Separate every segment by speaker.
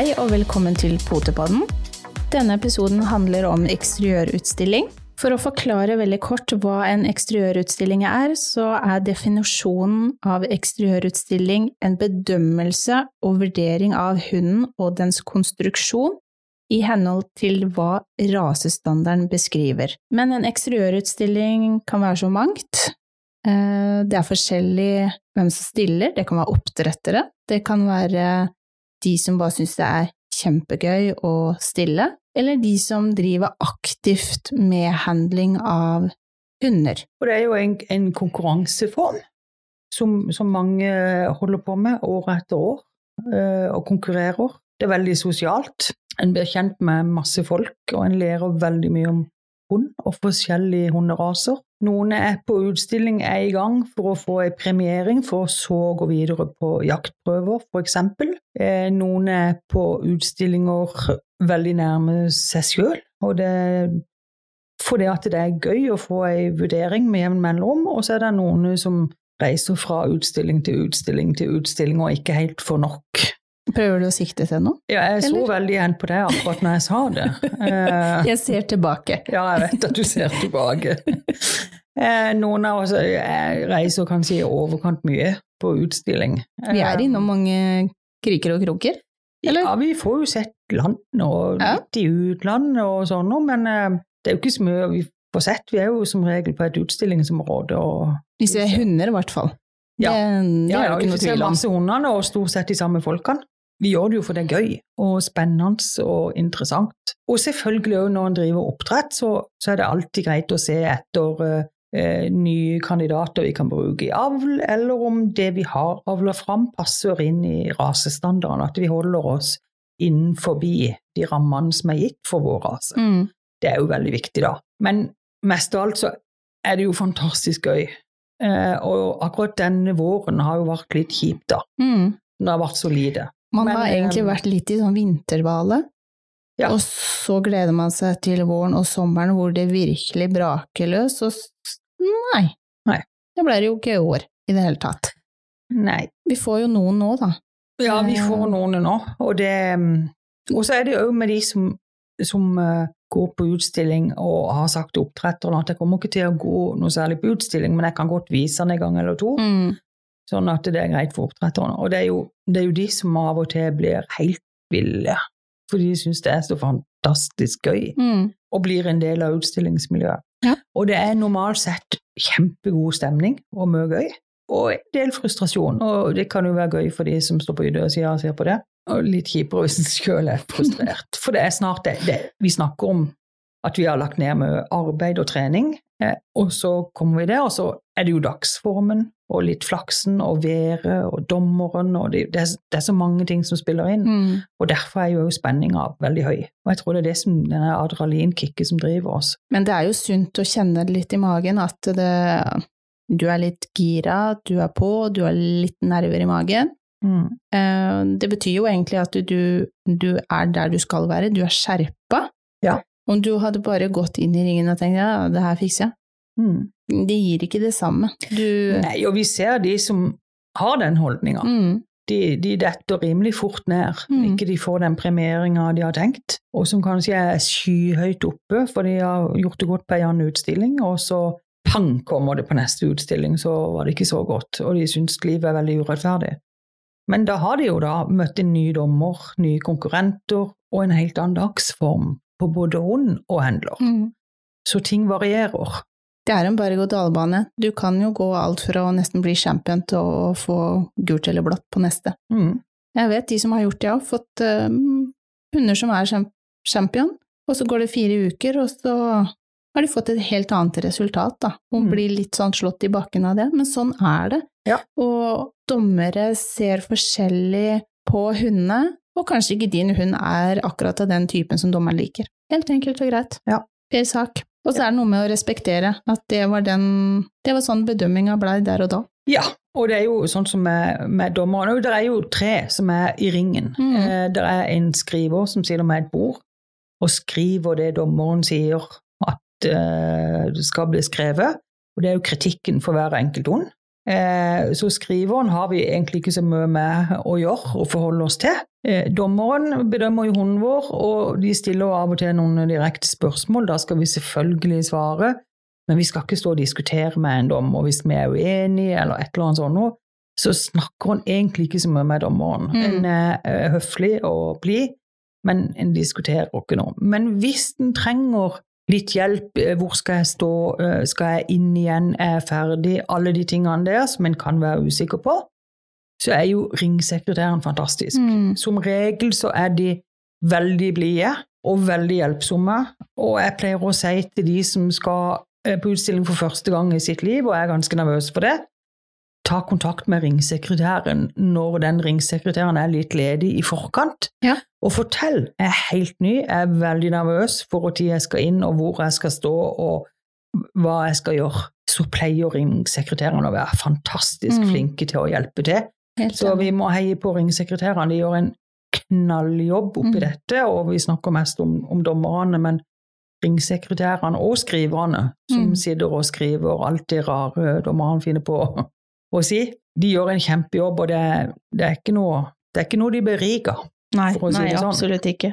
Speaker 1: Hei og velkommen til Potepodden. Denne episoden handler om eksteriørutstilling. For å forklare veldig kort hva en eksteriørutstilling er, så er definisjonen av eksteriørutstilling en bedømmelse og vurdering av hunden og dens konstruksjon i henhold til hva rasestandarden beskriver. Men en eksteriørutstilling kan være så mangt. Eh, det er forskjellig hvem som stiller, det kan være oppdrettere, det kan være de som bare syns det er kjempegøy å stille, eller de som driver aktivt med handling av hunder.
Speaker 2: Og det er jo en, en konkurranseform som, som, mange holder på med år etter år, øh, og konkurrerer. Det er veldig sosialt. En blir kjent med masse folk, og en lærer veldig mye om hund og forskjellige hunderaser. Noen er på utstilling, er i gang for å få en premiering, for så å gå videre på jaktprøver, f.eks. Eh, noen er på utstillinger veldig nærme seg sjøl, og det fordi at det er gøy å få en vurdering med jevn mellomrom, og så er det noen som reiser fra utstilling til utstilling til utstilling og ikke helt får nok.
Speaker 1: Prøver du å sikte til noe?
Speaker 2: Ja, jeg så eller? veldig igjen på det akkurat når jeg sa det.
Speaker 1: Eh, jeg ser tilbake.
Speaker 2: Ja, jeg vet at du ser tilbake. Eh, noen av oss eh, reiser kanskje i overkant mye på utstilling.
Speaker 1: Vi er innom mange kriker og kroker?
Speaker 2: Eller? Ja, vi får jo sett land og litt i utlandet og sånn, men det er jo ikke så mye vi får sett. Vi er jo som regel på et utstillingsområde. Og,
Speaker 1: Hvis vi er hunder, i hvert fall.
Speaker 2: Ja, det, det ja, ja, vi ser masse hundene og stort sett de samme folkene. Vi gjør det jo for det er gøy og spennende og interessant. Og selvfølgelig òg når en driver oppdrett, så, så, er det alltid greit å se etter eh, nye kandidater vi kan bruke i avl, eller om det vi har avla fram, passer inn i rasestandarden. At vi holder oss innenfor de rammene som er gitt for vår rase. Mm. Det er jo veldig viktig, da. Men mest av alt så er det jo fantastisk gøy. Eh, og akkurat denne våren har jo vært litt kjip, da. Mm. Det har vært så lite.
Speaker 1: Man Men, har egentlig eh, vært litt i sånn vinterdvale. ja. og så gleder man seg til våren og sommeren hvor det virkelig braker løs, og nei.
Speaker 2: nei.
Speaker 1: Det ble det jo ikke i år i det hele tatt.
Speaker 2: Nei.
Speaker 1: Vi får jo noen nå, da.
Speaker 2: Ja, vi eh. får noen nå, og det mm, Og så er det jo med de som, som uh, går på utstilling og har sagt til oppdretteren at jeg kommer ikke til å gå noe særlig på utstilling, men jeg kan godt vise den en gang eller to. Mm. Sånn at det er greit for oppdretterne. Og det er, jo, det er jo de som av og til blir helt ville, for de syns det er så fantastisk gøy, mm. og blir en del av utstillingsmiljøet. Ja. Og det er normalt sett kjempegod stemning og mye gøy. Og en del frustrasjon, og det kan jo være gøy for de som står på yttersida og ser på det. Og litt kjipere hvis en sjøl er frustrert. For det er snart det, det, Vi snakker om at vi har lagt ned med arbeid og trening, eh, og så kommer vi der, og så er det jo dagsformen og litt flaksen og været og dommeren og det, det, er, det, er, så mange ting som spiller inn. Mm. Og derfor er jo spenninga veldig høy. Og jeg tror det er det som denne adrenalinkicket som driver oss.
Speaker 1: Men det er jo sunt å kjenne det litt i magen, at det, du er litt gira, du er på, du har litt nerver i magen. Mm. Eh, det betyr jo egentlig at du, du, er der du skal være, du er skjerpa.
Speaker 2: Ja.
Speaker 1: Om du hadde bare gått inn i ringen og tenkt ja, det her fikser jeg, mm. Det gir ikke det samme. Du
Speaker 2: Nei, og vi ser de som har den holdninga. Mm. De, de, detter rimelig fort ned. Mm. Ikke de får den premieringa de har tenkt, og som kanskje er skyhøyt oppe, for de har gjort det godt på en annen utstilling, og så pang kommer det på neste utstilling, så var det ikke så godt, og de syns livet er veldig urettferdig. Men da har de jo da møtt en ny dommer, nye konkurrenter og en helt annen dagsform på både hund og handler. Mm. Så ting varierer.
Speaker 1: Det er en berg-og-dal-bane. Du kan jo gå alt fra å nesten bli champion til å få gult eller blått på neste. Mm. Jeg vet de som har gjort det, har fått uh, hunder som er champion, og så går det fire uker, og så har de fått et helt annet resultat, da, Hun mm. blir litt sånn slått i bakken av det, men sånn er det.
Speaker 2: Ja.
Speaker 1: Og dommere ser forskjellig på hundene, og kanskje ikke din hund er akkurat av den typen som dommeren liker. Helt enkelt og greit.
Speaker 2: Ja.
Speaker 1: Per sak. Og så er det noe med å respektere at det var, den, det var sånn bedømminga blei der og da.
Speaker 2: Ja, og det er jo sånn som med, med dommerne. Det er jo tre som er i ringen. Mm. Eh, det er en skriver som sitter med et bord og skriver det dommeren sier at eh, det skal bli skrevet. Og det er jo kritikken for hver enkelt hund. Eh, så skriveren har vi egentlig ikke så mye med å gjøre og forholde oss til. Eh, dommeren bedømmer jo hunden vår, og de stiller av og til noen direkte spørsmål. Da skal vi selvfølgelig svare, men vi skal ikke stå og diskutere med en dommer hvis vi er uenige eller et eller annet sånt. Så snakker hun egentlig ikke så mye med dommeren. Mm. En er høflig og blid, men en diskuterer ikke noe. Men hvis en trenger litt hjelp, eh, hvor skal jeg stå, eh, skal jeg inn igjen, er jeg ferdig, alle de tingene der som en kan være usikker på, så er jo ringsekretæren fantastisk. Mm. Som regel så er de veldig blide og veldig hjelpsomme, og jeg pleier å si til de som skal eh, på utstilling for første gang i sitt liv, og er ganske nervøse for det, ta kontakt med ringsekretæren når den ringsekretæren er litt ledig i forkant. Ja. Og fortell. Jeg er helt ny, jeg er veldig nervøs for tid jeg skal inn, og hvor jeg skal stå, og hva jeg skal gjøre. Så pleier ringsekretærene å være fantastisk mm. flinke til å hjelpe til. Helt så vi må heie på ringsekretærene. De gjør en knalljobb oppi mm. dette, og vi snakker mest om, om dommerne, men ringsekretærene og skriverne som mm. sitter og skriver alt det rare dommerne finner på å si. De gjør en kjempejobb, og det, det, er, ikke noe, det er ikke noe de beriker.
Speaker 1: Nei, si nei sånn. absolutt ikke.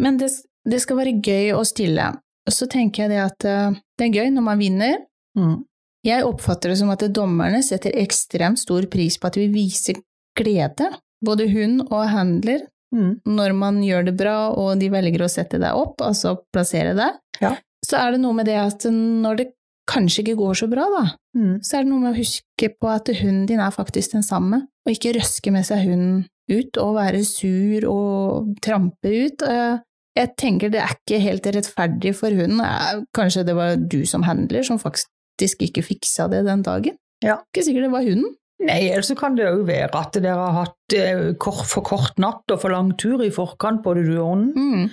Speaker 1: Men det, det, skal være gøy å stille. Så tenker jeg det at uh, det er gøy når man vinner. Mm. Jeg oppfatter det som at dommerne setter ekstremt stor pris på at vi viser glede, både hun og handler, mm. når man gjør det bra og de velger å sette deg opp, altså plassere deg. Ja. Så er det noe med det at når det kanskje ikke går så bra, da, mm. så er det noe med å huske på at hunden din er faktisk den samme, og ikke røske med seg hunden ut og være sur og trampe ut. Eh, jeg tenker det er ikke helt rettferdig for hunden. Kanskje det var du som handler som faktisk ikke fiksa det den dagen? Ja. Ikke sikkert det var hunden.
Speaker 2: Nei, ellers kan det jo være at dere har hatt eh, for kort natt og for lang tur i forkant, både du og hunden. Mm.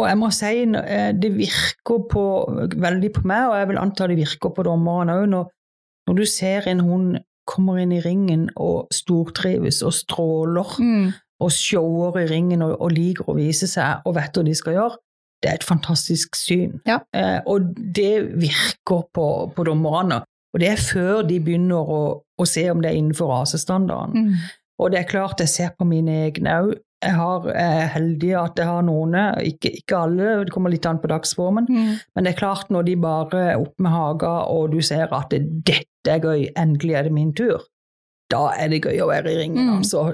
Speaker 2: Og jeg må si eh, det virker på, veldig på meg, og jeg vil anta det virker på dommerne òg, når, når, du ser en hund kommer inn i ringen og stortrives og stråler mm. og shower i ringen og, og, liker å vise seg og vet hva de skal gjøre. Det er et fantastisk syn. Ja. Eh, og det virker på, på, dommerne. Og det er før de begynner å, å se om det er innenfor rasestandarden. Mm. Og det er klart jeg ser på mine egne òg jeg har, er heldig at jeg har noen, ikke, ikke, alle, det kommer litt an på dagsformen, mm. men det er klart når de bare er opp med haga og du ser at det, 'dette er gøy, endelig er det min tur', da er det gøy å være i ringen. Mm. Altså,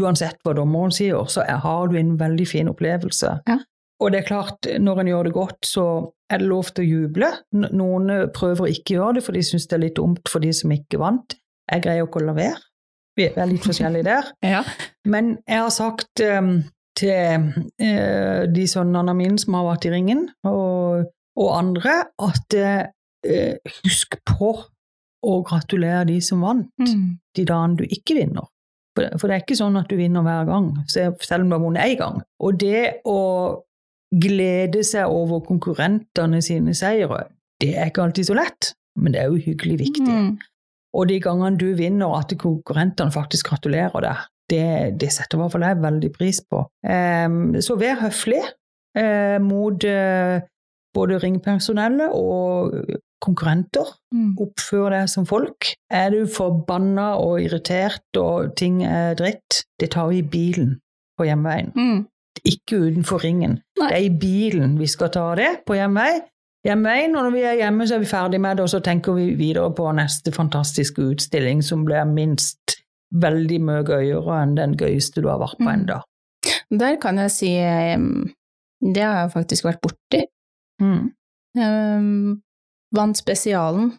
Speaker 2: uansett hva dommeren sier, så har du en veldig fin opplevelse. Ja. Og det er klart, når en gjør det godt, så er det lov til å juble. Noen prøver å ikke gjøre det, for de syns det er litt dumt for de som ikke vant. Jeg greier ikke å la være. Vi er litt forskjellige der. ja. Men jeg har sagt um, til uh, de sønnene mine som har vært i ringen, og, og andre, at uh, husk på å gratulere de som vant, mm. de dagene du ikke vinner. For, for, det er ikke sånn at du vinner hver gang, selv om du har vunnet én gang. Og det å glede seg over konkurrentene sine seire, det er ikke alltid så lett, men det er jo hyggelig viktig. Mm. Og de gangene du vinner, at konkurrentene faktisk gratulerer deg, det, det setter i hvert fall jeg veldig pris på. Um, så vær høflig uh, mot uh, både ringpersonellet og konkurrenter. Mm. Oppfør deg som folk. Er du forbanna og irritert og ting er dritt, det tar vi i bilen på hjemveien. Mm. Ikke utenfor ringen. Nei. Det er i bilen vi skal ta det på hjemvei hjemme. Og når vi er hjemme, så er vi ferdig med det, og så tenker vi videre på neste fantastiske utstilling, som blir minst veldig mye gøyere enn den gøyeste du har vært på mm. enda.
Speaker 1: Der kan jeg si Det har jeg faktisk vært borti. Mm. Um, vant spesialen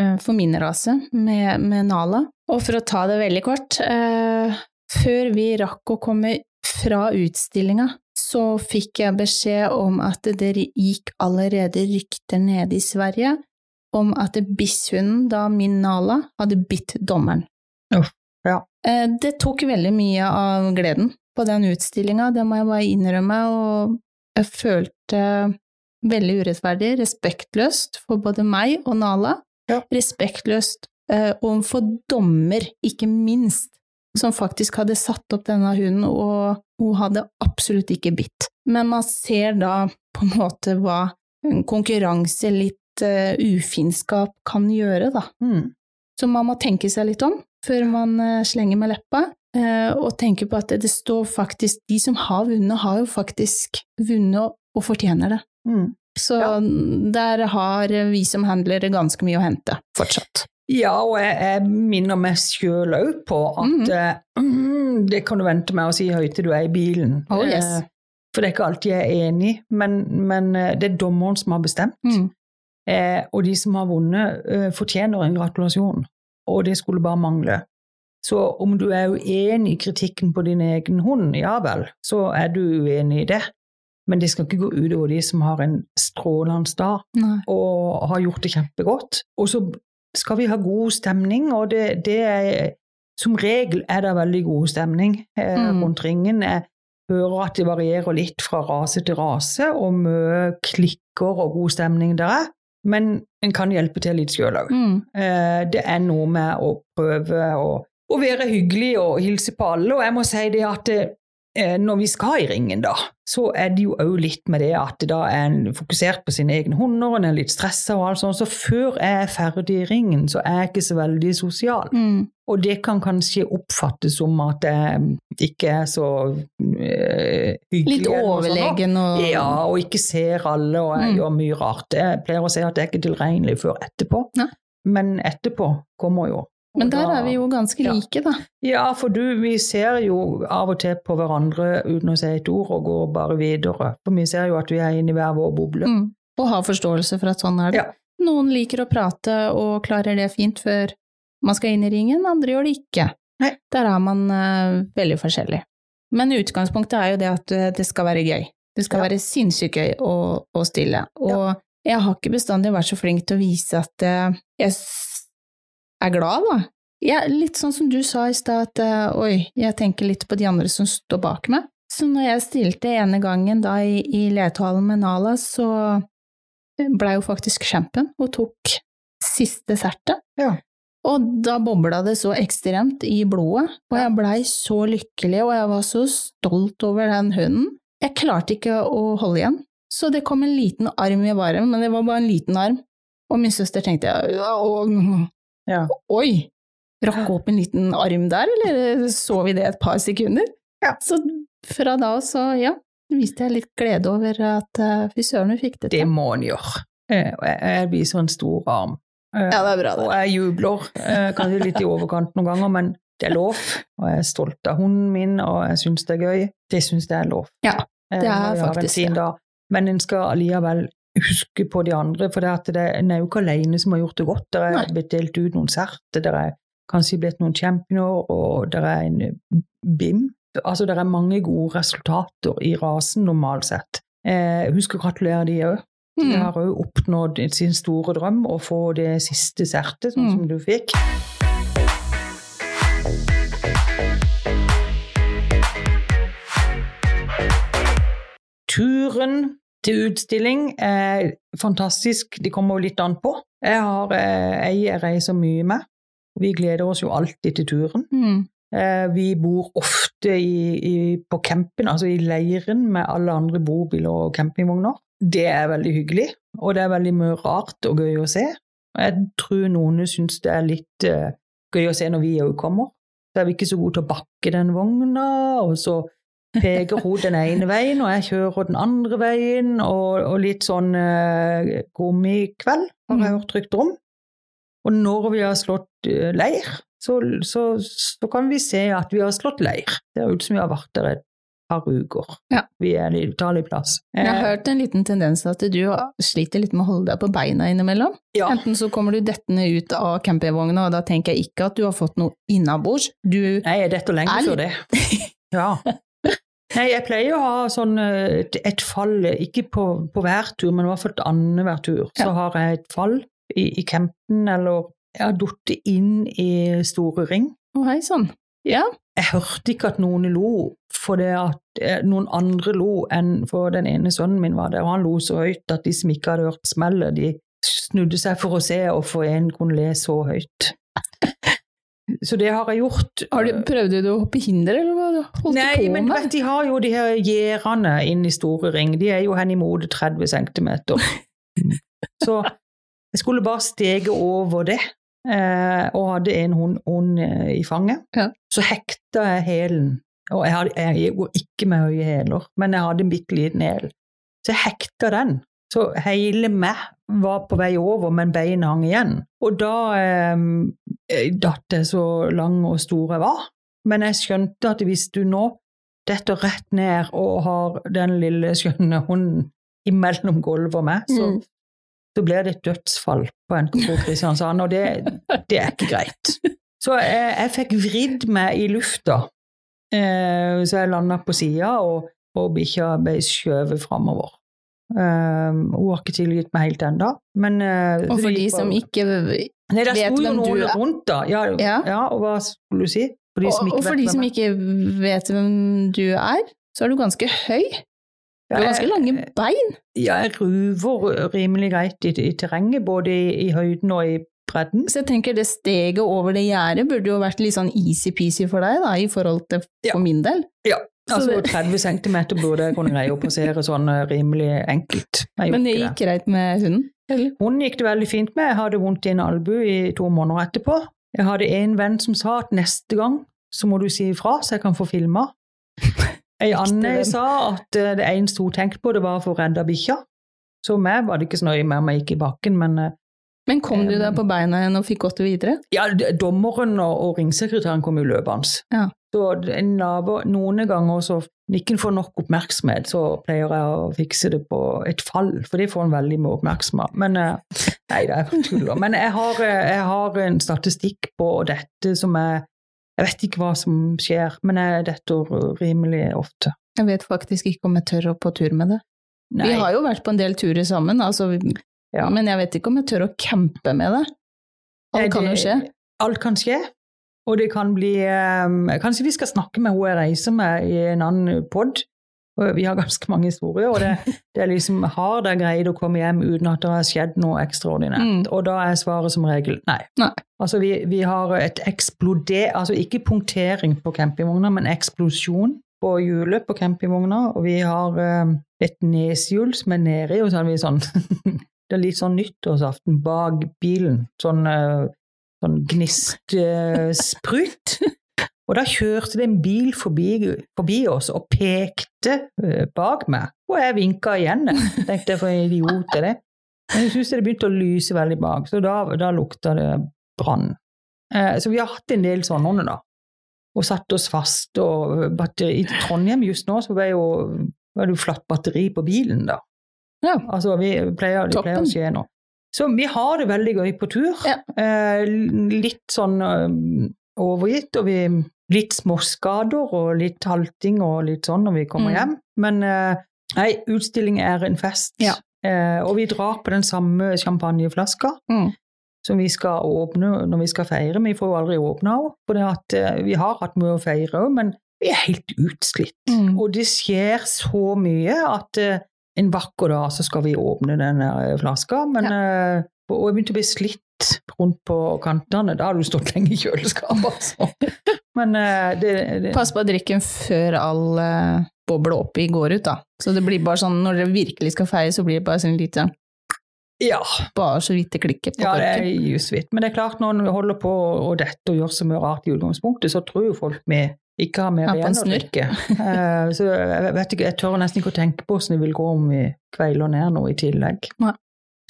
Speaker 1: uh, for min rase med, med, Nala. Og for å ta det veldig kort, uh, før vi rakk å komme fra utstillinga, så fikk jeg beskjed om at det gikk allerede rykter nede i Sverige om at bisshunden, da min Nala, hadde bitt dommeren.
Speaker 2: Uff, ja.
Speaker 1: Eh, det tok veldig mye av gleden på den utstillinga, det må jeg bare innrømme, og jeg følte veldig urettferdig, respektløst for både meg og Nala. Ja. Respektløst eh, overfor dommer, ikke minst, som faktisk hadde satt opp denne hunden, og hun hadde absolutt ikke bitt. Men man ser da på en måte hva en konkurranse, litt uh, ufinnskap, kan gjøre, da. Mm. Så man må tenke seg litt om før man uh, slenger med leppa, eh, og tenke på at det står faktisk De som har vunnet, har jo faktisk vunnet og fortjener det.
Speaker 2: Mm.
Speaker 1: Så
Speaker 2: Ja.
Speaker 1: der har vi som handlere ganske mye å hente fortsatt.
Speaker 2: Ja, og jeg, jeg minner meg sjøl òg på at mm. mm, det kan du vente med å si høyt til du er i bilen.
Speaker 1: Oh, yes.
Speaker 2: Eh, For det er ikke alltid jeg er enig, men, men eh, det er dommeren som har bestemt.
Speaker 1: Mm.
Speaker 2: Eh, og de som har vunnet, eh, fortjener en gratulasjon. Og det skulle bare mangle. Så om du er uenig i kritikken på din egen hund, ja vel, så er du uenig i det. Men det skal ikke gå utover de som har en strålende dag og har gjort det kjempegodt. Og så skal vi ha god stemning, og det, det er Som regel er det veldig god stemning eh,
Speaker 1: Mm.
Speaker 2: rundt ringen. Jeg hører at det varierer litt fra rase til rase, og mye klikker og god stemning der er. Men en kan hjelpe til litt sjøl òg.
Speaker 1: Mm.
Speaker 2: Eh, det er noe med å prøve å, å være hyggelig og hilse på alle. Og jeg må si det at eh, når vi skal i ringen, da, så er det jo òg litt med det at da er en fokusert på sine egne hunder, og en er litt stressa og alt sånt. Så før jeg er ferdig i ringen, så er jeg ikke så veldig sosial.
Speaker 1: Mm.
Speaker 2: Og det kan kanskje oppfattes som at jeg ikke er så øh, hyggelig.
Speaker 1: Litt overlegen og
Speaker 2: Ja, og ikke ser alle, og jeg
Speaker 1: Mm.
Speaker 2: gjør mye rart. Jeg pleier å si at jeg er ikke tilregnelig før etterpå,
Speaker 1: Ja.
Speaker 2: men etterpå kommer jo.
Speaker 1: Men der er vi jo ganske like, da.
Speaker 2: Ja, for du, vi ser jo av og til på hverandre uten å si et ord, og går bare videre. For vi ser jo at vi er inne i hver vår boble.
Speaker 1: Mm. Og har forståelse for at sånn er det.
Speaker 2: Ja.
Speaker 1: Noen liker å prate og klarer det fint før man skal inn i ringen, andre gjør det ikke.
Speaker 2: Nei.
Speaker 1: Der er man uh, veldig forskjellig. Men utgangspunktet er jo det at eh, det skal være gøy. Det skal
Speaker 2: Ja.
Speaker 1: være sinnssykt gøy å, å stille. Og jeg har ikke bestandig vært så flink til å vise at uh, jeg er glad, da. Ja, litt sånn som du sa i stad, at uh, oi, jeg tenker litt på de andre som står bak meg. Så når jeg stilte ene gangen da i, i Lethallen med Nala, så ble jo faktisk champion og tok siste sertet.
Speaker 2: Ja.
Speaker 1: Og da bobla det så ekstremt i blodet, og jeg blei så lykkelig, og jeg var så stolt over den hunden. Jeg klarte ikke å holde igjen, så det kom en liten arm i varmen, men det var bare en liten arm. Og min søster tenkte ja, å,
Speaker 2: Ja.
Speaker 1: Oi! Rakk opp en liten arm der, eller så vi det et par sekunder?
Speaker 2: Ja.
Speaker 1: Så fra da av så, ja, viste jeg litt glede over at uh, fy søren, vi fikk det
Speaker 2: Det må en gjøre. Eh, Jeg, blir en stor arm. Eh,
Speaker 1: Ja, det er bra, det.
Speaker 2: Og jeg jubler, eh, kanskje litt i overkant noen ganger, men det er lov. Og jeg er stolt av hunden min, og jeg syns det er gøy. Det syns jeg er lov.
Speaker 1: Ja,
Speaker 2: Eh,
Speaker 1: det er faktisk det.
Speaker 2: Ja. Men en skal allikevel huske på de andre, for det at det, en er jo ikke alene som har gjort det godt. Det er
Speaker 1: Nei.
Speaker 2: blitt delt ut noen serter, det er kanskje blitt noen championer, og det er en BIM. Altså, det er mange gode resultater i rasen normalt sett. Eh, husk å gratulere de òg. De
Speaker 1: Mm.
Speaker 2: har òg oppnådd sin store drøm, å få det siste sertet, sånn
Speaker 1: Mm.
Speaker 2: som du fikk. Turen til utstilling er fantastisk. De kommer jo litt an på. Jeg har eh, ei jeg reiser mye med. Vi gleder oss jo alltid til turen.
Speaker 1: Mm.
Speaker 2: Eh, vi bor ofte i, i, på campen, altså i leiren med alle andre bobiler og campingvogner. Det er veldig hyggelig, og det er veldig mye rart og gøy å se. Jeg tror noen syns det er litt eh, gøy å se når vi òg kommer. Så er vi ikke så gode til å bakke den vogna, og så peker hun den ene veien, og jeg kjører den andre veien, og, og litt sånn eh, gummikveld har jeg
Speaker 1: Mm.
Speaker 2: hørt rykter om. Og når vi har slått eh, leir, så, så, så kan vi se at vi har slått leir. Det er ut som vi har vært der et par uker.
Speaker 1: Ja.
Speaker 2: Vi er litt utallig plass.
Speaker 1: Jeg har
Speaker 2: Eh,
Speaker 1: hørt en liten tendens til at du sliter litt med å holde deg på beina innimellom.
Speaker 2: ja.
Speaker 1: Enten så kommer du dettende ut av campingvogna, og da tenker jeg ikke at du har fått noe innabords. Du
Speaker 2: Nei, jeg detter lenge før det. Ja. Nei, jeg pleier å ha sånn eh, et, fall, ikke på, på hver tur, men i hvert fall annenhver tur. Så har jeg et fall i, i campen, eller jeg har falt inn i store ring.
Speaker 1: Å, hei sann. Ja.
Speaker 2: Jeg hørte ikke at noen lo, for det at eh, noen andre lo enn for den ene sønnen min var der, og han lo så høyt at de som ikke hadde hørt smellet, de snudde seg for å se, og for en kunne le så høyt. Så det har jeg gjort.
Speaker 1: Har du, prøvde du å hoppe hinder, eller hva holdt
Speaker 2: Nei,
Speaker 1: du på
Speaker 2: men
Speaker 1: med?
Speaker 2: vet, de har jo de her gjerdene inne i store ring. De er jo hen i 30 cm. Så jeg skulle bare stege over det. eh, og hadde en hund, hund eh, i fanget.
Speaker 1: Ja.
Speaker 2: Så hekta jeg hælen. Og jeg, hadde, jeg går ikke med høye hæler, men jeg hadde en bitte liten hæl. Så jeg hekta den. Så hele meg var på vei over, men beina hang igjen. Og da eh, datt jeg så lang og stor jeg var. Men jeg skjønte at hvis du nå detter rett ned og har den lille skjønne hunden imellom gulvet og meg, så,
Speaker 1: Mm.
Speaker 2: så blir det et dødsfall på NKK Kristiansand, og det, det er ikke greit. Så jeg, jeg fikk vridd meg i lufta, eh, så jeg landa på sida, og, og bikkja ble skjøvet framover. Um, hun har ikke tilgitt meg helt ennå, men eh,
Speaker 1: Og for de som ikke
Speaker 2: Nei,
Speaker 1: vet
Speaker 2: sto jo noen
Speaker 1: er.
Speaker 2: rundt, da. Ja, ja.
Speaker 1: Ja.
Speaker 2: og hva skulle du si? For de
Speaker 1: Og, og for
Speaker 2: vet
Speaker 1: de som ikke vet hvem du er, så er du ganske høy. Du har ganske lange bein.
Speaker 2: Ja, jeg ruver rimelig greit i, i terrenget, både i, i høyden og i bredden.
Speaker 1: Så jeg tenker det steget over det gjerdet burde jo vært litt sånn easy-peasy for deg, da, i forhold til for min del. Ja,
Speaker 2: Altså 30 cm burde jeg kunne greie å passere sånn eh, rimelig enkelt.
Speaker 1: Men det gikk greit med hunden?
Speaker 2: Hun gikk det veldig fint med. Jeg hadde vondt i en albue i to måneder etterpå. Jeg hadde en venn som sa at neste gang så må du si ifra, så jeg kan få filma. Ei Anne sa at eh, det eneste hun tenkte på, det var å få redda bikkja. Så meg var det ikke så nøye med om jeg gikk i bakken, men eh,
Speaker 1: Men kom du
Speaker 2: Um,
Speaker 1: deg på beina igjen og fikk gått videre?
Speaker 2: ja, dommeren og, og ringsekretæren kom jo løpende.
Speaker 1: Ja.
Speaker 2: Så en nabo, noen ganger så når ikke får nok oppmerksomhet, så pleier jeg å fikse det på et fall, for det får en veldig mye oppmerksomhet. Men eh, nei, da, jeg tuller. Men jeg har, eh, jeg har en statistikk på dette som er Jeg vet ikke hva som skjer, men jeg detter rimelig ofte.
Speaker 1: Jeg vet faktisk ikke om jeg tør å på tur med det.
Speaker 2: Nei,
Speaker 1: Vi har jo vært på en del turer sammen, altså,
Speaker 2: Ja.
Speaker 1: men jeg vet ikke om jeg tør å campe med det.
Speaker 2: Alt
Speaker 1: Alt kan jo skje.
Speaker 2: Alt kan skje. Og det kan bli eh, Kanskje vi skal snakke med hun jeg reiser med i en annen pod. Vi har ganske mange historier, og det, det er liksom Har dere greid å komme hjem uten at det har skjedd noe ekstraordinært?
Speaker 1: Mm.
Speaker 2: Og da er svaret som regel nei.
Speaker 1: Nei.
Speaker 2: Altså vi, vi har et eksploder... Altså ikke punktering på campingvogna, men eksplosjon på hjulet på campingvogna. Og vi har eh, et neshjul som er nedi, og så har vi sånn Det er litt sånn nyttårsaften bak bilen. Sånn, eh, sånn gnistsprut. Og da kjørte det en bil forbi, forbi oss og pekte eh, bak meg. Og jeg vinka igjen, jeg. Tenkte jeg for en idiot er det. Men jeg syns det begynte å lyse veldig bak, så da, da lukta det brann. Eh, så vi har hatt en del sånne, da. Og satt oss fast. Og batteri, I Trondheim just nå så var jo, var det jo flatt batteri på bilen, da.
Speaker 1: Ja.
Speaker 2: Altså, vi pleier, det pleier å skje nå. Så vi har det veldig gøy på tur.
Speaker 1: Ja.
Speaker 2: Eh, litt sånn eh, overgitt, og vi litt småskader og litt halting og litt sånn når vi kommer
Speaker 1: Mm.
Speaker 2: hjem. Men eh, nei, utstilling er en fest.
Speaker 1: Ja.
Speaker 2: Eh, og vi drar på den samme champagneflaska
Speaker 1: Mm.
Speaker 2: som vi skal åpne når vi skal feire. Vi får jo aldri åpna henne, for eh, vi har hatt mye å feire òg, men vi er helt utslitt.
Speaker 1: Mm.
Speaker 2: Og det skjer så mye at eh, en vakker dag så skal vi åpne den der flaska, men eh, og jeg begynte å bli slitt rundt på kantene. Da har du stått lenge i kjøleskapet, altså. Men eh, det, det
Speaker 1: Pass på å drikke før all uh, boble oppi går ut, da. Så det blir bare sånn, når dere virkelig skal feie, så blir det bare sånn lite
Speaker 2: Ja,
Speaker 1: Bare så vidt det klikker på
Speaker 2: ja det er
Speaker 1: korken.
Speaker 2: just vidt. Men det er klart, når en holder på å dette og gjør så mye rart i utgangspunktet, så tror jo folk vi ikke har mer igjen å drikke. Eh, så jeg vet ikke, jeg tør nesten ikke å tenke på hvordan det vil gå om vi kveiler ned noe i tillegg.
Speaker 1: Nei.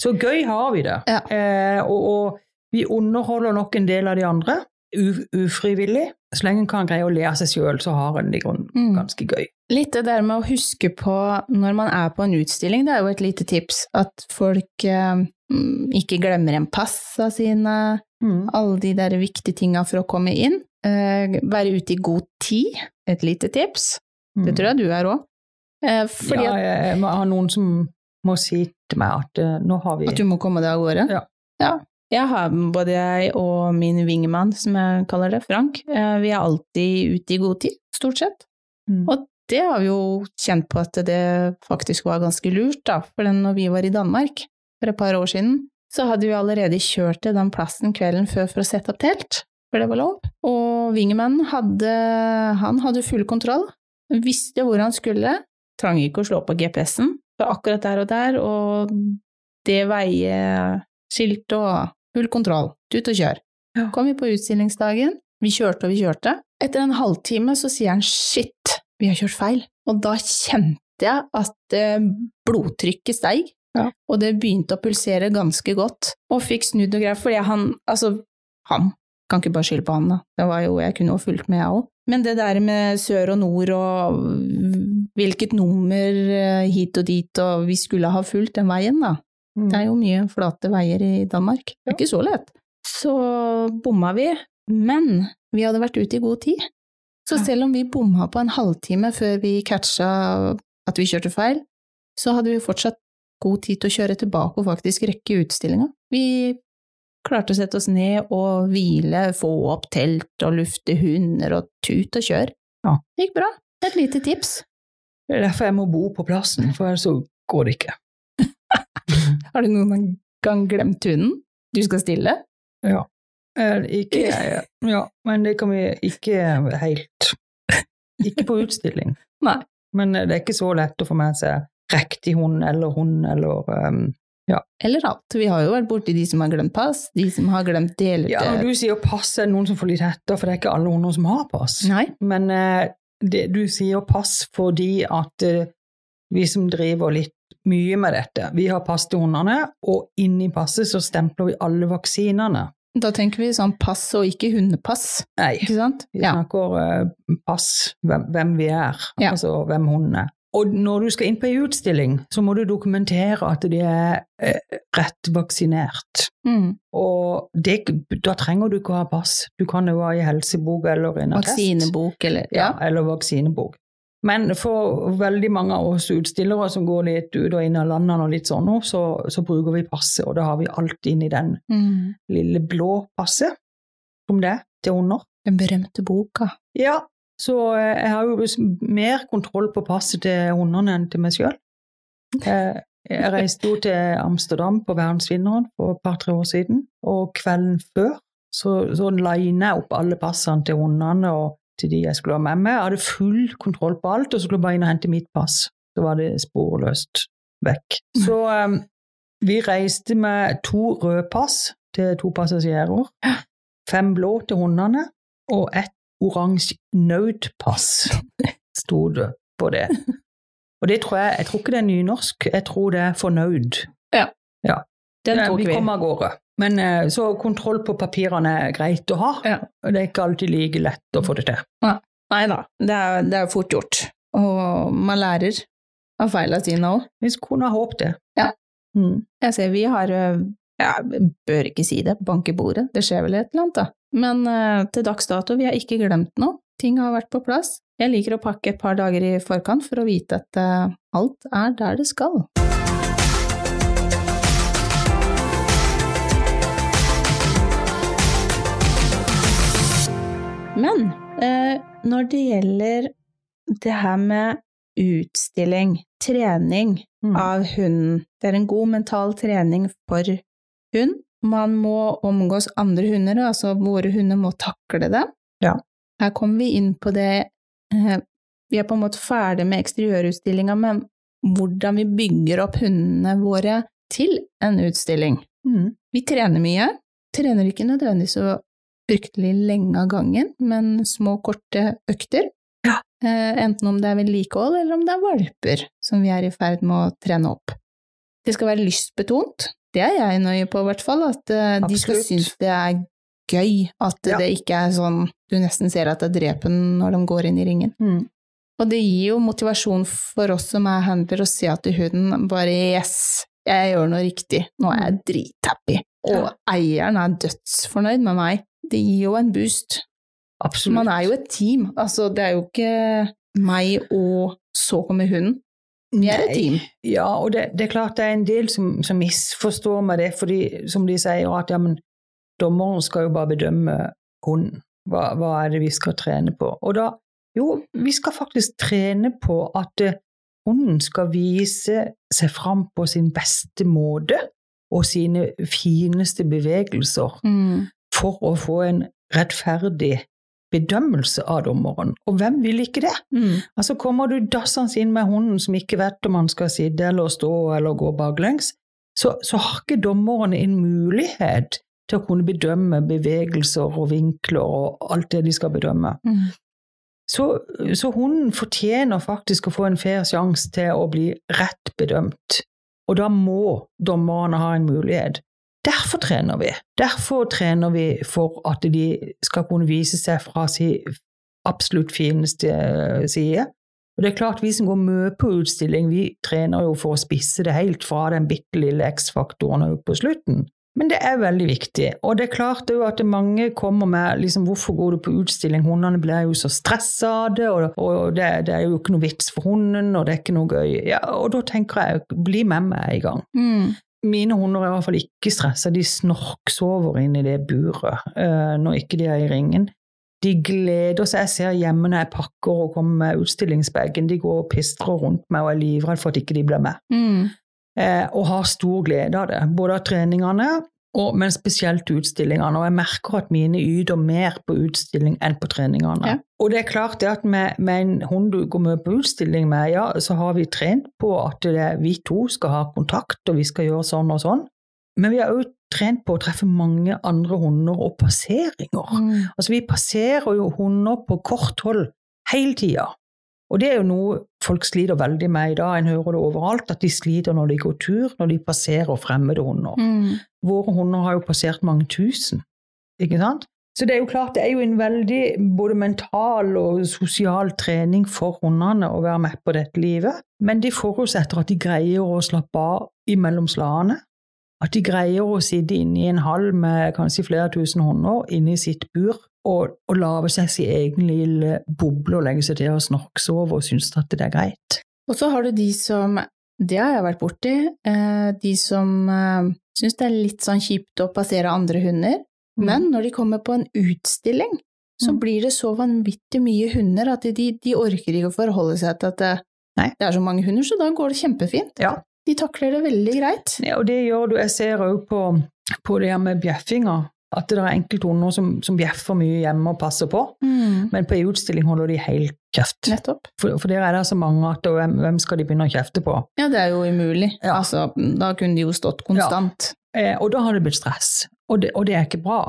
Speaker 2: Så gøy har vi det.
Speaker 1: Ja.
Speaker 2: Eh, og, og vi underholder nok en del av de andre, u, ufrivillig. Så lenge en kan greie å le av seg sjøl, så har en det i grunnen
Speaker 1: Mm.
Speaker 2: ganske gøy.
Speaker 1: Litt det der med å huske på når man er på en utstilling, det er jo et lite tips. At folk eh, mm, ikke glemmer en pass av sine,
Speaker 2: Mm.
Speaker 1: alle de der viktige tinga for å komme inn. Eh, være ute i god tid, et lite tips. Det tror jeg du er òg. Eh, fordi
Speaker 2: ja, jeg, jeg må ha noen som må si til meg at eh, nå har vi
Speaker 1: at, du må komme deg av gårde.
Speaker 2: Ja.
Speaker 1: Jeg har både jeg og min vingemann, som jeg kaller det, Frank, eh, vi er alltid ute i god tid, stort sett.
Speaker 2: Mm.
Speaker 1: Og det har vi jo kjent på at det faktisk var ganske lurt, da. For når vi var i Danmark for et par år siden, så hadde vi allerede kjørt til den plassen kvelden før for å sette opp telt, for det var lov. Og wingmanen hadde, han hadde full kontroll, visste hvor han skulle, trang ikke å slå på GPS-en, var akkurat der og der, og det veieskiltet skilt og full kontroll, tut og kjør.
Speaker 2: Ja.
Speaker 1: Kom vi på utstillingsdagen, vi kjørte og vi kjørte. Etter en halvtime så sier han shit, vi har kjørt feil. Og da kjente jeg at eh, blodtrykket steig,
Speaker 2: Ja.
Speaker 1: og det begynte å pulsere ganske godt. Og fikk snudd og greier, fordi han, altså, han kan ikke bare skylde på han, da. Det var jo, jeg kunne jo fulgt med, jeg òg. Men det der med sør og nord og hvilket nummer eh, hit og dit, og vi skulle ha fulgt den veien, da.
Speaker 2: Mm.
Speaker 1: Det er jo mye flate veier i Danmark. Det er ikke så lett. Så bomma vi, men vi hadde vært ute i god tid. Så selv om vi bomma på en halvtime før vi catcha at vi kjørte feil, så hadde vi fortsatt god tid til å kjøre tilbake og faktisk rekke utstillinga. Vi klarte å sette oss ned og hvile, få opp telt og lufte hunder og tut og kjør.
Speaker 2: Ja.
Speaker 1: Det gikk bra. Et lite tips.
Speaker 2: Det er derfor jeg må bo på plassen, for ellers så går det ikke.
Speaker 1: Har du noen gang glemt hunden? Du skal stille?
Speaker 2: Ja. Ikke jeg, ja, men det kan vi ikke helt Ikke på utstilling.
Speaker 1: Nei.
Speaker 2: Men det er ikke så lett å få med seg riktig hund eller hund eller um,
Speaker 1: Eller alt. Vi har jo vært borti de som har glemt pass, de som har glemt deler
Speaker 2: Ja, når du sier pass, er det noen som får litt etter, for det er ikke alle hunder som har pass.
Speaker 1: Nei.
Speaker 2: Men eh, det, du sier pass fordi at eh, vi som driver litt mye med dette, vi har pass til hundene, og inni passet så stempler vi alle vaksinene.
Speaker 1: Da tenker vi sånn pass og ikke hundepass,
Speaker 2: Nei,
Speaker 1: ikke sant?
Speaker 2: vi snakker ja. pass, hvem, hvem vi er,
Speaker 1: Ja.
Speaker 2: altså hvem hunden er. Og når du skal inn på ei utstilling, så må du dokumentere at de er eh, rett vaksinert.
Speaker 1: Mm.
Speaker 2: Og det, da trenger du ikke å ha pass. Du kan jo ha i helsebok eller en attest.
Speaker 1: Vaksinebok eller
Speaker 2: Ja,
Speaker 1: Ja.
Speaker 2: eller vaksinebok. Men for veldig mange av oss utstillere som går litt ut og inn av landene og litt sånn så, så bruker vi passet, og da har vi alt inn i den
Speaker 1: Mm.
Speaker 2: lille blå passet, som det til under.
Speaker 1: Den berømte boka.
Speaker 2: Ja, så eh, jeg har jo mer kontroll på passet til hundene enn til meg sjøl. Jeg, jeg reiste jo til Amsterdam på Verdensvinneren for et par-tre år siden, og kvelden før så, så lina jeg opp alle passene til hundene og til de jeg skulle ha med meg. Jeg hadde full kontroll på alt, og så skulle jeg bare inn og hente mitt pass. Så var det sporløst vekk. Så um, vi reiste med to røde pass til to passasjerer, fem blå til hundene og ett oransje nødpass, sto det på det. Og det tror jeg, jeg tror ikke det er nynorsk, jeg tror det er fornøyd.
Speaker 1: Ja.
Speaker 2: Ja,
Speaker 1: tok
Speaker 2: vi
Speaker 1: vi.
Speaker 2: kom av gårde. Men eh, så kontroll på papirene er greit å ha.
Speaker 1: Ja.
Speaker 2: Det er ikke alltid like lett å få det til.
Speaker 1: Nei da, det er, det er fort gjort. Og man lærer av feilene sine òg.
Speaker 2: Vi kunne ha håpet det.
Speaker 1: Ja.
Speaker 2: Mm.
Speaker 1: Jeg ser vi har ja, jeg bør ikke si det, bank i bordet, det skjer vel et eller annet, da. Men øh, til dags dato, vi har ikke glemt noe. Ting har vært på plass. Jeg liker å pakke et par dager i forkant for å vite at øh, alt er der det skal. Men eh, når det gjelder det her med utstilling, trening
Speaker 2: Mm.
Speaker 1: av hunden, det er en god mental trening for hund. Man må omgås andre hunder, altså våre hunder må takle det.
Speaker 2: Ja.
Speaker 1: Her kommer vi inn på det eh, Vi er på en måte ferdig med eksteriørutstillinga, men hvordan vi bygger opp hundene våre til en utstilling.
Speaker 2: Mm.
Speaker 1: Vi trener mye. Trener ikke nødvendigvis så fryktelig lenge av gangen, men små, korte økter.
Speaker 2: Ja.
Speaker 1: Eh, enten om det er vedlikehold, eller om det er valper som vi er i ferd med å trene opp. Det skal være lystbetont. Det er jeg nøye på, i hvert fall. At uh, de skal synes det er gøy. At
Speaker 2: Ja.
Speaker 1: det ikke er sånn du nesten ser at det er drepen når de går inn i ringen.
Speaker 2: Mm.
Speaker 1: Og det gir jo motivasjon for oss som er handler, å se at hunden bare yes, jeg gjør noe riktig, nå er jeg drithappy. Og
Speaker 2: Ja.
Speaker 1: eieren er dødsfornøyd med meg. Det gir jo en boost.
Speaker 2: Absolutt.
Speaker 1: Man er jo et team. Altså, det er jo ikke meg og så kommer hunden. Vi er et team.
Speaker 2: Ja, og det, det er klart det er en del som, som misforstår med det, fordi som de sier at ja, men dommeren skal jo bare bedømme hunden. Hva, hva er det vi skal trene på? Og da, jo, vi skal faktisk trene på at eh, hunden skal vise seg fram på sin beste måte og sine fineste bevegelser
Speaker 1: Mm.
Speaker 2: for å få en rettferdig bedømmelse av dommeren. Og hvem vil ikke det?
Speaker 1: Mm.
Speaker 2: Altså Kommer du dassende inn med hunden som ikke vet om han skal sitte eller stå eller gå baklengs, så, så har ikke dommeren en mulighet til å kunne bedømme bevegelser og vinkler og alt det de skal bedømme.
Speaker 1: Mm.
Speaker 2: Så, så hunden fortjener faktisk å få en fair sjanse til å bli rett bedømt. Og da må dommerne ha en mulighet. Derfor trener vi. Derfor trener vi for at de skal kunne vise seg fra sin absolutt fineste side. Og det er klart, Vi som går mye på utstilling, vi trener jo for å spisse det helt fra den bitte lille X-faktoren og på slutten. Men det er veldig viktig. Og det er klart jo at mange kommer med liksom, 'Hvorfor går du på utstilling?' Hundene blir jo så stressa av det, og, og det, det, er jo ikke noe vits for hunden, og det er ikke noe gøy. Ja, og da tenker jeg, bli med meg i gang.
Speaker 1: Mm.
Speaker 2: Mine hunder er i hvert fall ikke stressa, de snorksover inn i det buret uh, når ikke de er i ringen. De gleder seg. Jeg ser hjemme når jeg pakker og kommer med utstillingsbagen, de går og pistrer rundt meg og er livredd for at ikke de blir med.
Speaker 1: Mm.
Speaker 2: Eh, og har stor glede av det, både av treningene og, men spesielt utstillingene. Og jeg merker at mine yter mer på utstilling enn på treningene.
Speaker 1: Ja.
Speaker 2: Og det er klart det at med, med, en hund du går med på utstilling med, ja, så har vi trent på at det, vi to skal ha kontakt, og vi skal gjøre sånn og sånn. Men vi har òg trent på å treffe mange andre hunder og passeringer.
Speaker 1: Mm.
Speaker 2: Altså, vi passerer jo hunder på kort hold hele tida. Og det er jo noe folk sliter veldig med i dag. En hører det overalt, at de sliter når de går tur, når de passerer fremmede hunder.
Speaker 1: Mm.
Speaker 2: Våre hunder har jo passert mange tusen, ikke sant? Så det er jo klart, det er jo en veldig både mental og sosial trening for hundene å være med på dette livet. Men de forutsetter at de greier å slappe av imellom slagene. At de greier å sitte inne i en hall med kanskje flere tusen hunder, inne i sitt bur, og, og lage seg sin egen lille boble og legge seg til og over, og synes at det er greit.
Speaker 1: Og så har du de som, det har jeg vært borti, eh, de som synes syns det er litt sånn kjipt å passere andre hunder,
Speaker 2: Mm.
Speaker 1: men når de kommer på en utstilling, så
Speaker 2: Mm.
Speaker 1: blir det så vanvittig mye hunder at de, de orker ikke å forholde seg til at det, det er så mange hunder, så da går det kjempefint.
Speaker 2: Ja.
Speaker 1: De takler det veldig greit.
Speaker 2: Ja, og det gjør du. Jeg ser òg på, på det her med bjeffinga, at det er enkelte hunder som, som bjeffer mye hjemme og passer på, men på en utstilling holder de helt kjeft.
Speaker 1: Nettopp.
Speaker 2: For, for der er det så mange at og hvem, hvem skal de begynne å kjefte på?
Speaker 1: Ja, det er jo umulig.
Speaker 2: Ja.
Speaker 1: Altså, da kunne de jo stått konstant.
Speaker 2: Eh, og da har det blitt stress, og det, og det er ikke bra.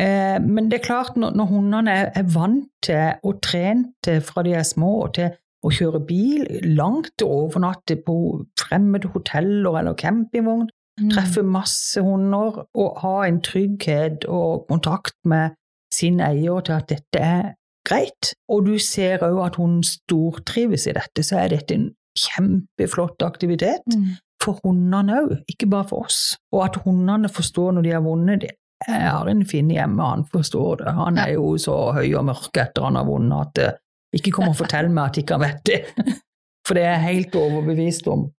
Speaker 2: Eh, men det er klart, når, når hundene er, er vant til og trent fra de er små til å kjøre bil langt og overnatte på fremmede hoteller eller campingvogn,
Speaker 1: Mm.
Speaker 2: Treffe masse hunder og ha en trygghet og kontakt med sin eier til at dette er greit. Og du ser òg at hun stortrives i dette, så er dette en kjempeflott aktivitet
Speaker 1: Mm.
Speaker 2: for hundene òg, ikke bare for oss. Og at hundene forstår når de har vunnet. det- Jeg har en Finn hjemme, han forstår det. Han er jo så høy og mørk etter han har vunnet at eh, ikke kom og fortell meg at ikke han vet det. For det er jeg helt overbevist om.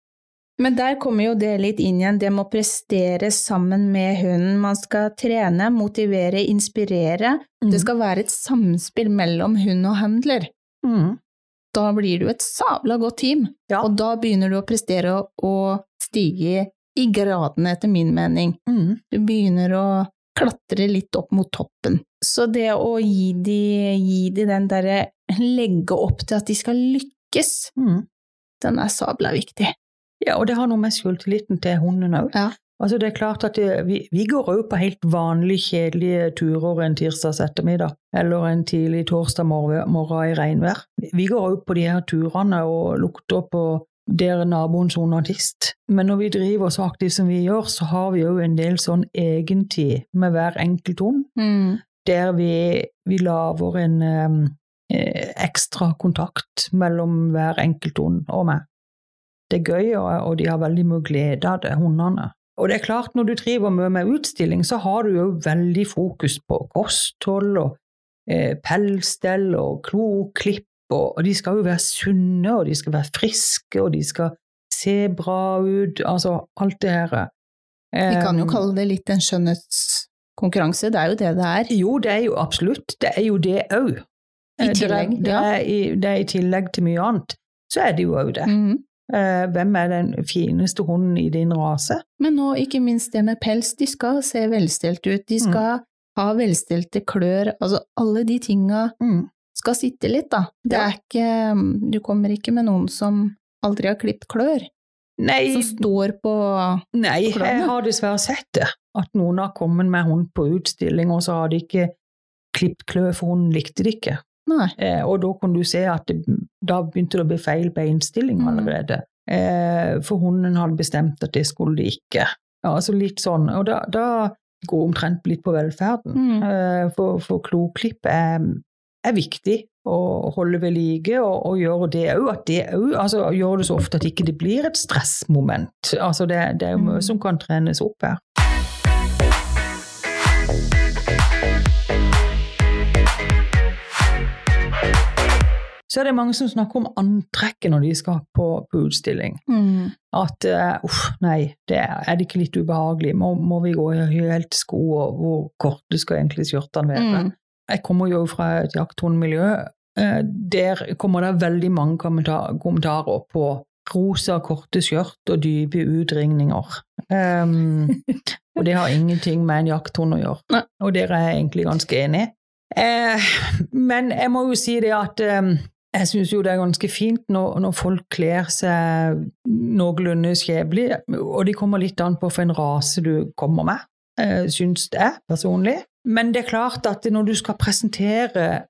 Speaker 1: Men der kommer jo det litt inn igjen, det med å prestere sammen med hunden. Man skal trene, motivere, inspirere. Det skal være et samspill mellom hund og handler.
Speaker 2: Mm.
Speaker 1: Da blir du et sabla godt team,
Speaker 2: Ja.
Speaker 1: og da begynner du å prestere og- og stige i gradene, etter min mening.
Speaker 2: Mm.
Speaker 1: Du begynner å klatre litt opp mot toppen. Så det å gi de, gi de den derre legge opp til at de skal lykkes,
Speaker 2: Mm.
Speaker 1: den er sabla viktig.
Speaker 2: Ja, og det har noe med selvtilliten til hunden òg.
Speaker 1: Ja.
Speaker 2: Altså, det er klart at det, vi, vi går òg på helt vanlige, kjedelige turer en tirsdags ettermiddag, eller en tidlig torsdag morgen, morgen i regnvær. Vi går òg på de her turene og lukter på der naboens hund har tist. Men når vi driver så aktivt som vi gjør, så har vi òg en del sånn egentid med hver enkelt hund,
Speaker 1: Mm.
Speaker 2: der vi, vi lager en um, ekstra kontakt mellom hver enkelt hund og meg. Det er gøy, og, de har veldig mye glede av det, hundene. Og det er klart, når du driver mye med utstilling, så har du jo veldig fokus på kosthold og eh, pelsstell og kloklipp, og, og de skal jo være sunne, og de skal være friske, og de skal se bra ut, altså alt det her.
Speaker 1: Vi kan jo
Speaker 2: Eh,
Speaker 1: kalle det litt en skjønnhetskonkurranse, det er jo det det er.
Speaker 2: Jo, det er jo absolutt, det er jo det òg.
Speaker 1: I tillegg,
Speaker 2: det,
Speaker 1: ja.
Speaker 2: er, i, det er i tillegg til mye annet, så er det jo òg det.
Speaker 1: Mm
Speaker 2: Eh, hvem er den fineste hunden i din rase?
Speaker 1: Men nå ikke minst det med pels, de skal se velstelt ut, de skal ha velstelte klør, altså alle de tinga
Speaker 2: Mm.
Speaker 1: skal sitte litt, da. Det er ikke, du kommer ikke med noen som aldri har klippet klør,
Speaker 2: Nei,
Speaker 1: som står på
Speaker 2: nei,
Speaker 1: klørne.
Speaker 2: jeg har dessverre sett det. at noen har kommet med hund på utstilling, og så har de ikke klippet klør, for hunden likte det ikke.
Speaker 1: Nei.
Speaker 2: Eh, og da kan du se at det, da begynte det å bli feil beinstilling
Speaker 1: innstillinga
Speaker 2: allerede. Eh, for hunden hadde bestemt at det skulle de ikke. Ja, altså litt sånn, og da, da går omtrent litt på velferden.
Speaker 1: Mm.
Speaker 2: Eh, for for kloklipp er, er viktig å holde ved like, og, og gjøre det òg. At det òg altså, gjør det så ofte at ikke det blir et stressmoment. Altså, det, det er jo mye
Speaker 1: Mm.
Speaker 2: som kan trenes opp her. Så er det mange som snakker om antrekket når de skal på, på utstilling.
Speaker 1: Mm.
Speaker 2: At eh, uff, nei, det er, er det ikke litt ubehagelig? Må, må vi gå i helt sko, og hvor korte skal egentlig skjørtene være?
Speaker 1: Mm.
Speaker 2: Jeg kommer jo fra et jakthundmiljø. Uh, Der kommer det veldig mange kommentar kommentarer på rosa, korte skjørt og dype utringninger. Um, og det har ingenting med en jakthund å gjøre. Og der er jeg egentlig ganske enig. Eh, men jeg må jo si det at eh, jeg syns jo det er ganske fint når, når folk kler seg noenlunde skjebnelig, og de kommer litt an på hvilken rase du kommer med, eh, syns jeg personlig. Men det er klart at når du skal presentere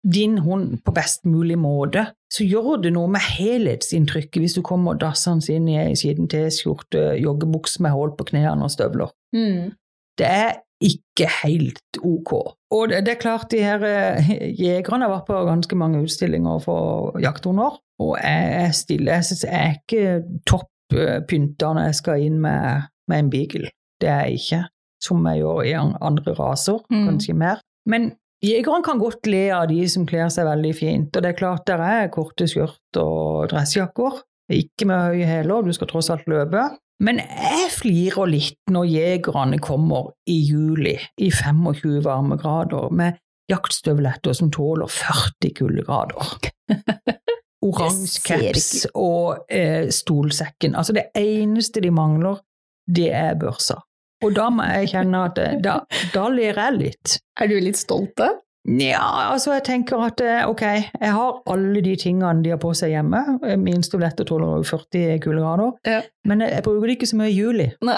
Speaker 2: din hund på best mulig måte, så gjør det noe med helhetsinntrykket hvis du kommer dassende inn i ei skitten T-skjorte, joggebukse med hull på knærne og støvler.
Speaker 1: Mm.
Speaker 2: Det er ikke helt ok. Og det, det er klart, de her eh, jegerne har vært på ganske mange utstillinger for jakthunder, og jeg er stille. Jeg, synes jeg er ikke topp eh, pynta når jeg skal inn med, med en beagle. Det er jeg ikke. Som jeg gjør i andre raser,
Speaker 1: Mm.
Speaker 2: kanskje mer. Men jegerne kan godt le av de som kler seg veldig fint, og det er klart der er korte skjørt og dressjakker. Ikke med høye hæler, du skal tross alt løpe. Men jeg flirer litt når jegerne kommer i juli i 25 varmegrader med jaktstøvletter som tåler 40 kuldegrader. Oransje caps og eh, stolsekken. Altså det eneste de mangler, det er børsa. Og da må jeg kjenne at eh, da, da ler jeg litt.
Speaker 1: Er du litt stolt da?
Speaker 2: Ja, altså jeg tenker at eh, ok, jeg har alle de tingene de har på seg hjemme. Eh, Min stolett tåler jo 40 kuldegrader,
Speaker 1: Ja.
Speaker 2: men jeg, jeg bruker det ikke så mye i juli.
Speaker 1: Nei.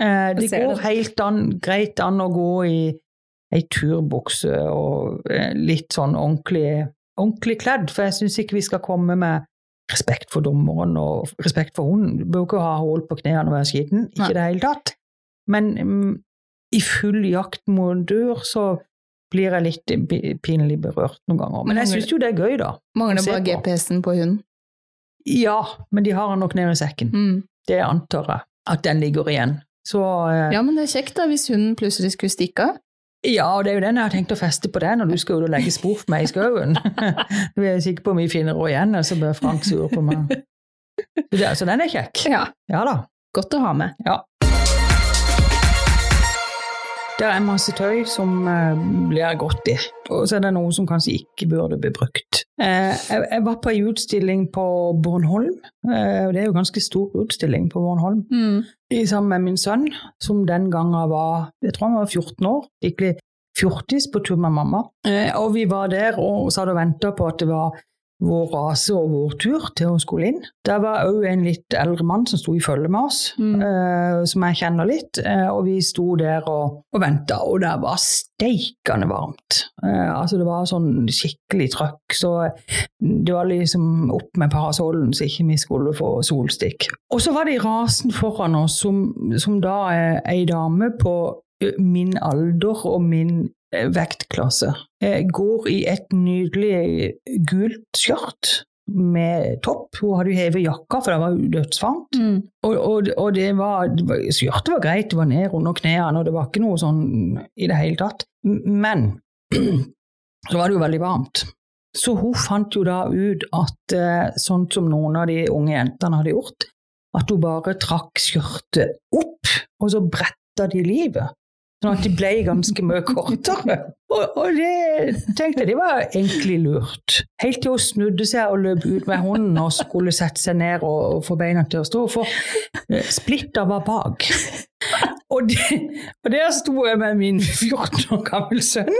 Speaker 2: Eh, det går
Speaker 1: det.
Speaker 2: helt an, greit an å gå i ei turbukse og eh, litt sånn ordentlig, ordentlig kledd, for jeg syns ikke vi skal komme med respekt for dommeren og respekt for hunden. Du bør ikke ha hull på knærne og være skitten, ikke i det hele tatt. Men mm, i full jaktmondur så blir jeg litt pinlig berørt noen ganger. Men jeg syns jo det er gøy, da.
Speaker 1: Mangler bare. GPS-en på hunden.
Speaker 2: Ja, men de har den nok nede i sekken.
Speaker 1: Mm.
Speaker 2: Det antar jeg. At den ligger igjen. Så eh,
Speaker 1: Ja, men det er kjekt da, hvis hunden plutselig skulle stikke av.
Speaker 2: Ja, og det er jo den jeg har tenkt å feste på deg når du skal ut og legge spor for meg i skauen. Nå er jeg sikker på om vi finner henne igjen, og så blir Frank sur på meg. Så den er kjekk.
Speaker 1: Ja.
Speaker 2: Ja da.
Speaker 1: Godt å ha med.
Speaker 2: Ja. Det er masse tøy som eh, blir godt i, og så er det noe som kanskje ikke burde bli brukt. Eh, jeg, var på en utstilling på Bornholm, eh, og det er jo ganske stor utstilling på Bornholm
Speaker 1: Mm.
Speaker 2: sammen med min sønn, som den gangen var jeg tror han var 14 år, skikkelig fjortis på tur med mamma. Eh, og vi var der og satt og venta på at det var vår rase og vår tur til å skulle inn. Der var òg en litt eldre mann som sto i følge med oss,
Speaker 1: Mm.
Speaker 2: eh, som jeg kjenner litt. Eh, og vi sto der og, og venta, og det var steikende varmt. Eh, altså det var sånn skikkelig trøkk, så det var liksom opp med parasollen så ikke vi skulle få solstikk. Og så var det i rasen foran oss, som, som da er ei dame på min alder og min vektklasse. Jeg Går i et nydelig gult skjørt med topp. Hun hadde jo hevet jakka, for det var dødsvarmt.
Speaker 1: Mm.
Speaker 2: Og, og, og det var, var Skjørtet var greit, det var ned under knærne, og det var ikke noe sånn i det hele tatt. Men så var det jo veldig varmt. Så hun fant jo da ut at eh, sånn som noen av de unge jentene hadde gjort, at hun bare trakk skjørtet opp, og så bretta de livet. Sånn at de ble ganske mye kortere. Og, og det tenkte jeg, det var egentlig lurt. Helt til hun snudde seg og løp ut med hunden og skulle sette seg ned og, og få beina til å stå. For eh, splitter var bak. Og, de, og der sto jeg med min 14 år gammel sønn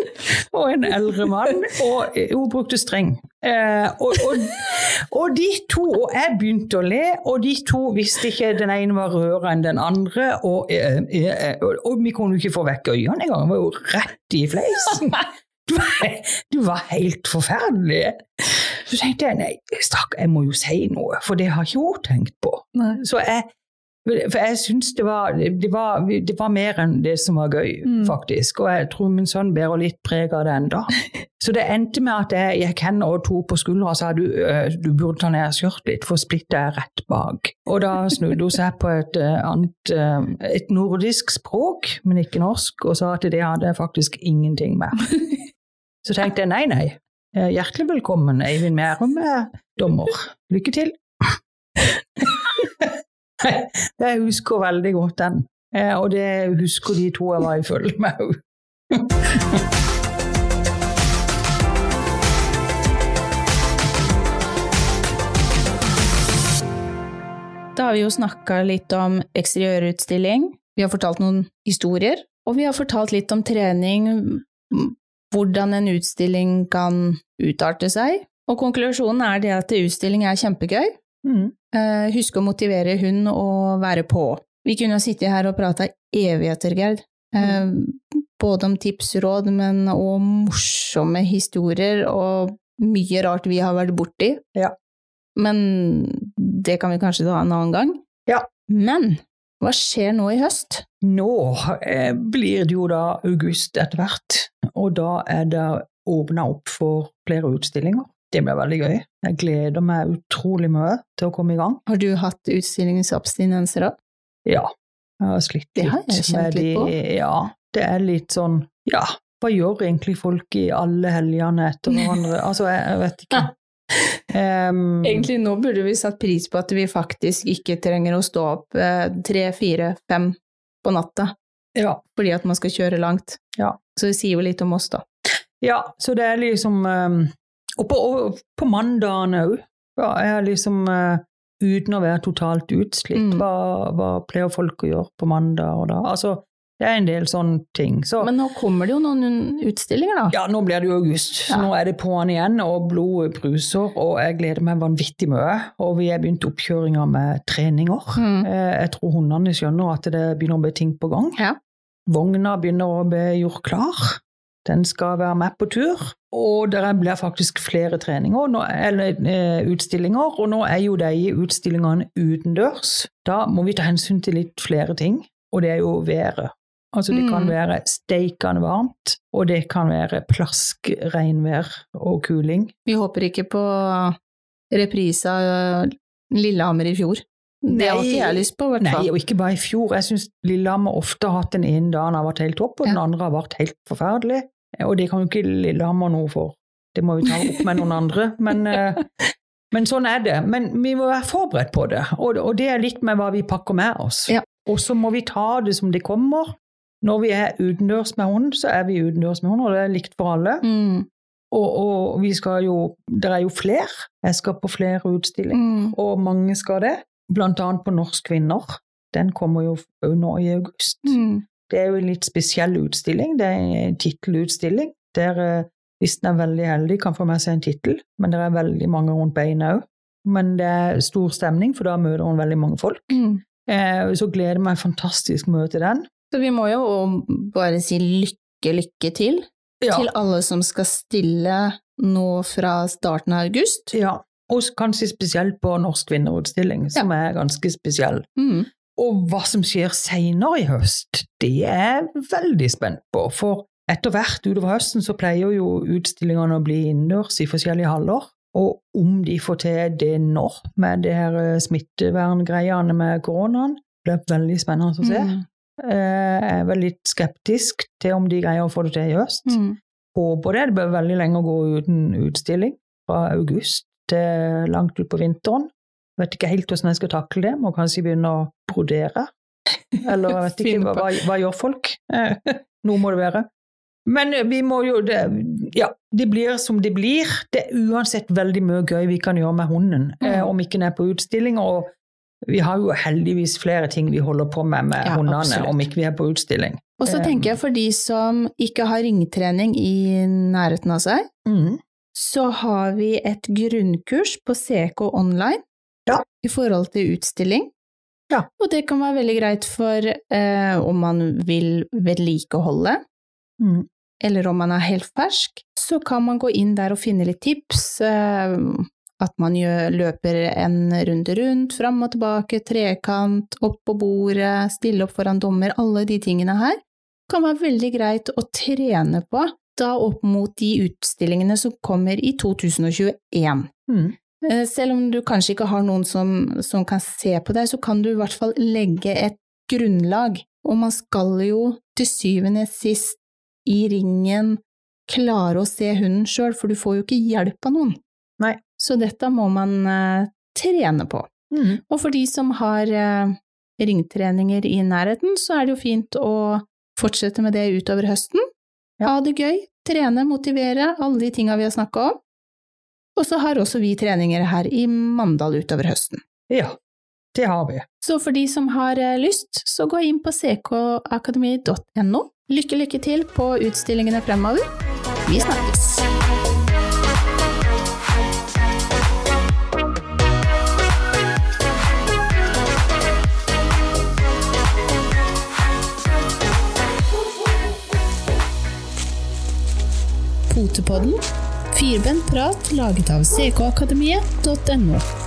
Speaker 2: og en eldre mann, og hun brukte streng. Eh, og, og, og, de to, og jeg begynte å le, og de to visste ikke den ene var rødere enn den andre, og, eh, eh, og, vi kunne jo ikke få vekk øynene engang, det var jo rett i fleisen. Du, du, var helt forferdelig. Så tenkte jeg nei, stakk, jeg må jo si noe, for det har ikke hun tenkt på. Så jeg for jeg syns det, det, det, var mer enn det som var gøy, mm. faktisk. Og jeg tror min sønn bærer litt preg av det enda. Så det endte med at jeg gikk hen og tok på skuldra og sa du, du burde ta ned skjørtet litt, for splittet er rett bak. Og da snudde hun seg på et annet, et nordisk språk, men ikke norsk, og sa at det hadde jeg faktisk ingenting med. Så tenkte jeg nei, nei. Hjertelig velkommen, Eivind Mærum, dommer. Lykke til. jeg husker veldig godt den. Eh, og det husker de to jeg var i følge med òg.
Speaker 1: Da har vi jo snakka litt om eksteriørutstilling, vi har fortalt noen historier, og vi har fortalt litt om trening, hvordan en utstilling kan utarte seg. Og konklusjonen er det at utstilling er kjempegøy, Mm. Husk å motivere hun og være på. Vi kunne sittet her og prata evigheter, Gerd. Uh, både om tips, råd, men òg morsomme historier og mye rart vi har vært borti.
Speaker 2: Ja.
Speaker 1: Men det kan vi kanskje ta en annen gang.
Speaker 2: Ja.
Speaker 1: Men hva skjer nå i høst?
Speaker 2: Nå eh, blir det jo da august etter hvert, og da er det åpna opp for flere utstillinger. Det blir veldig gøy. Jeg gleder meg utrolig mye til å komme i gang.
Speaker 1: Har du hatt utstillingsabstinenser da?
Speaker 2: Ja, jeg har slitt litt.
Speaker 1: Det har jeg kjent litt på.
Speaker 2: Ja, det er litt sånn Ja, hva gjør egentlig folk i alle helgene etter hverandre? altså, jeg, jeg, vet ikke.
Speaker 1: Um, egentlig nå burde vi satt pris på at vi faktisk ikke trenger å stå opp eh, tre, fire, fem på natta
Speaker 2: ja.
Speaker 1: fordi at man skal kjøre langt.
Speaker 2: Ja.
Speaker 1: Så det sier jo litt om oss, da.
Speaker 2: Ja, så det er liksom um, og på, og på mandagen òg. Ja, jeg liksom uh, Uten å være totalt utslitt, mm. hva, hva, pleier folk å gjøre på mandag og da? Altså, det er en del sånne ting. Så,
Speaker 1: Men nå kommer det jo noen utstillinger, da?
Speaker 2: Ja, nå blir det jo august. Ja. Nå er det på'n igjen, og blodet bruser, og jeg gleder meg vanvittig mye. Og vi har begynt oppkjøringa med treninger. Mm. Eh, jeg tror hundene skjønner at det begynner å bli ting på gang.
Speaker 1: Ja.
Speaker 2: Vogna begynner å bli gjort klar. Den skal være med på tur. Og det blir faktisk flere treninger, nå, eller eh, utstillinger. Og nå er jo de utstillingene utendørs. Da må vi ta hensyn til litt flere ting, og det er jo været. Altså det kan mm. være steikende varmt, og det kan være plask regnvær og kuling.
Speaker 1: Vi håper ikke på reprise av Lillehammer i fjor. Det har ikke jeg lyst på,
Speaker 2: i hvert fall. Nei, og ikke bare i fjor. Jeg syns Lillehammer ofte har hatt den ene dagen har vært helt topp, og ja. den andre har vært helt forferdelig. Og det kan jo ikke Lillehammer noe for. Det må vi ta opp med noen andre. Men, eh, men, sånn er det. Men vi må være forberedt på det, og, og det er litt med hva vi pakker med oss.
Speaker 1: Ja.
Speaker 2: Og så må vi ta det som det kommer. Når vi er utendørs med hund, så er vi utendørs med hund, og det er likt for alle.
Speaker 1: Mm.
Speaker 2: Og, og, vi skal jo Det er jo flere. Jeg skal på flere utstillinger, mm. og mange skal det. Blant annet på Norsk Kvinner. Den kommer jo nå i august.
Speaker 1: Mm.
Speaker 2: Det er jo en litt spesiell utstilling. Det er en tittelutstilling der eh, hvis den er veldig heldig, kan få med seg en tittel, men det er veldig mange rundt beina òg. Men det er stor stemning, for da møter hun veldig mange folk.
Speaker 1: Mm.
Speaker 2: Eh, så gleder jeg meg fantastisk mye til den.
Speaker 1: Så vi må jo bare si lykke, lykke til ja. til alle som skal stille nå fra starten av august.
Speaker 2: Ja, og kanskje spesielt på Norsk vinnerutstilling, som ja. er ganske spesiell.
Speaker 1: Mm.
Speaker 2: Og hva som skjer seinere i høst, det er jeg veldig spent på. For etter hvert utover høsten så pleier jo utstillingene å bli innendørs i forskjellige haller. Og om de får til det nå, med det her eh, smitteverngreiene med koronaen, blir veldig spennende å se. Mm. Eh, jeg er vel litt skeptisk til om de greier å få det til i høst.
Speaker 1: Mm.
Speaker 2: Håper det. Det blir veldig lenge å gå uten utstilling. Fra august til langt utpå vinteren. Vet ikke helt hvordan jeg skal takle det. Må kanskje begynne å brodere. Eller jeg vet ikke, hva, hva, hva gjør folk? Noe må det være. Men vi må jo det, Ja, det blir som det blir. Det er uansett veldig mye gøy vi kan gjøre med hunden. Mm. Eh, om ikke den er på utstilling. Og vi har jo heldigvis flere ting vi holder på med med
Speaker 1: Ja,
Speaker 2: hundene,
Speaker 1: absolutt.
Speaker 2: om ikke vi er på utstilling.
Speaker 1: Og så
Speaker 2: Eh,
Speaker 1: tenker jeg for de som ikke har ringtrening i nærheten av seg,
Speaker 2: Mm.
Speaker 1: Så har vi et grunnkurs på CK online
Speaker 2: Ja.
Speaker 1: i forhold til utstilling.
Speaker 2: Ja.
Speaker 1: Og det kan være veldig greit for eh, om man vil vedlikeholde,
Speaker 2: Mm.
Speaker 1: eller om man er helt fersk, så kan man gå inn der og finne litt tips. Eh, at man gjør, løper en runde rundt, fram og tilbake, trekant, opp på bordet, stille opp foran dommer, alle de tingene her kan være veldig greit å trene på da opp mot de utstillingene som kommer i 2021.
Speaker 2: Mm.
Speaker 1: Eh, Selv om du kanskje ikke har noen som, som kan se på deg, så kan du i hvert fall legge et grunnlag. Og man skal jo til syvende sist i ringen klare å se hunden sjøl, for du får jo ikke hjelp av noen.
Speaker 2: Nei.
Speaker 1: Så dette må man uh, trene på.
Speaker 2: Mm.
Speaker 1: Og for de som har uh, ringtreninger i nærheten, så er det jo fint å fortsette med det utover høsten.
Speaker 2: Ja.
Speaker 1: Ha det gøy, trene, motivere, alle de tinga vi har snakka om. Og så har også vi treninger her i Mandal utover høsten.
Speaker 2: Ja, det har vi.
Speaker 1: Så for de som har eh, lyst, så gå inn på ckakademi.no. Lykke, lykke til på utstillingene fremover. Vi snakkes! Potepodden. Firbent prat laget av ckakademiet.no.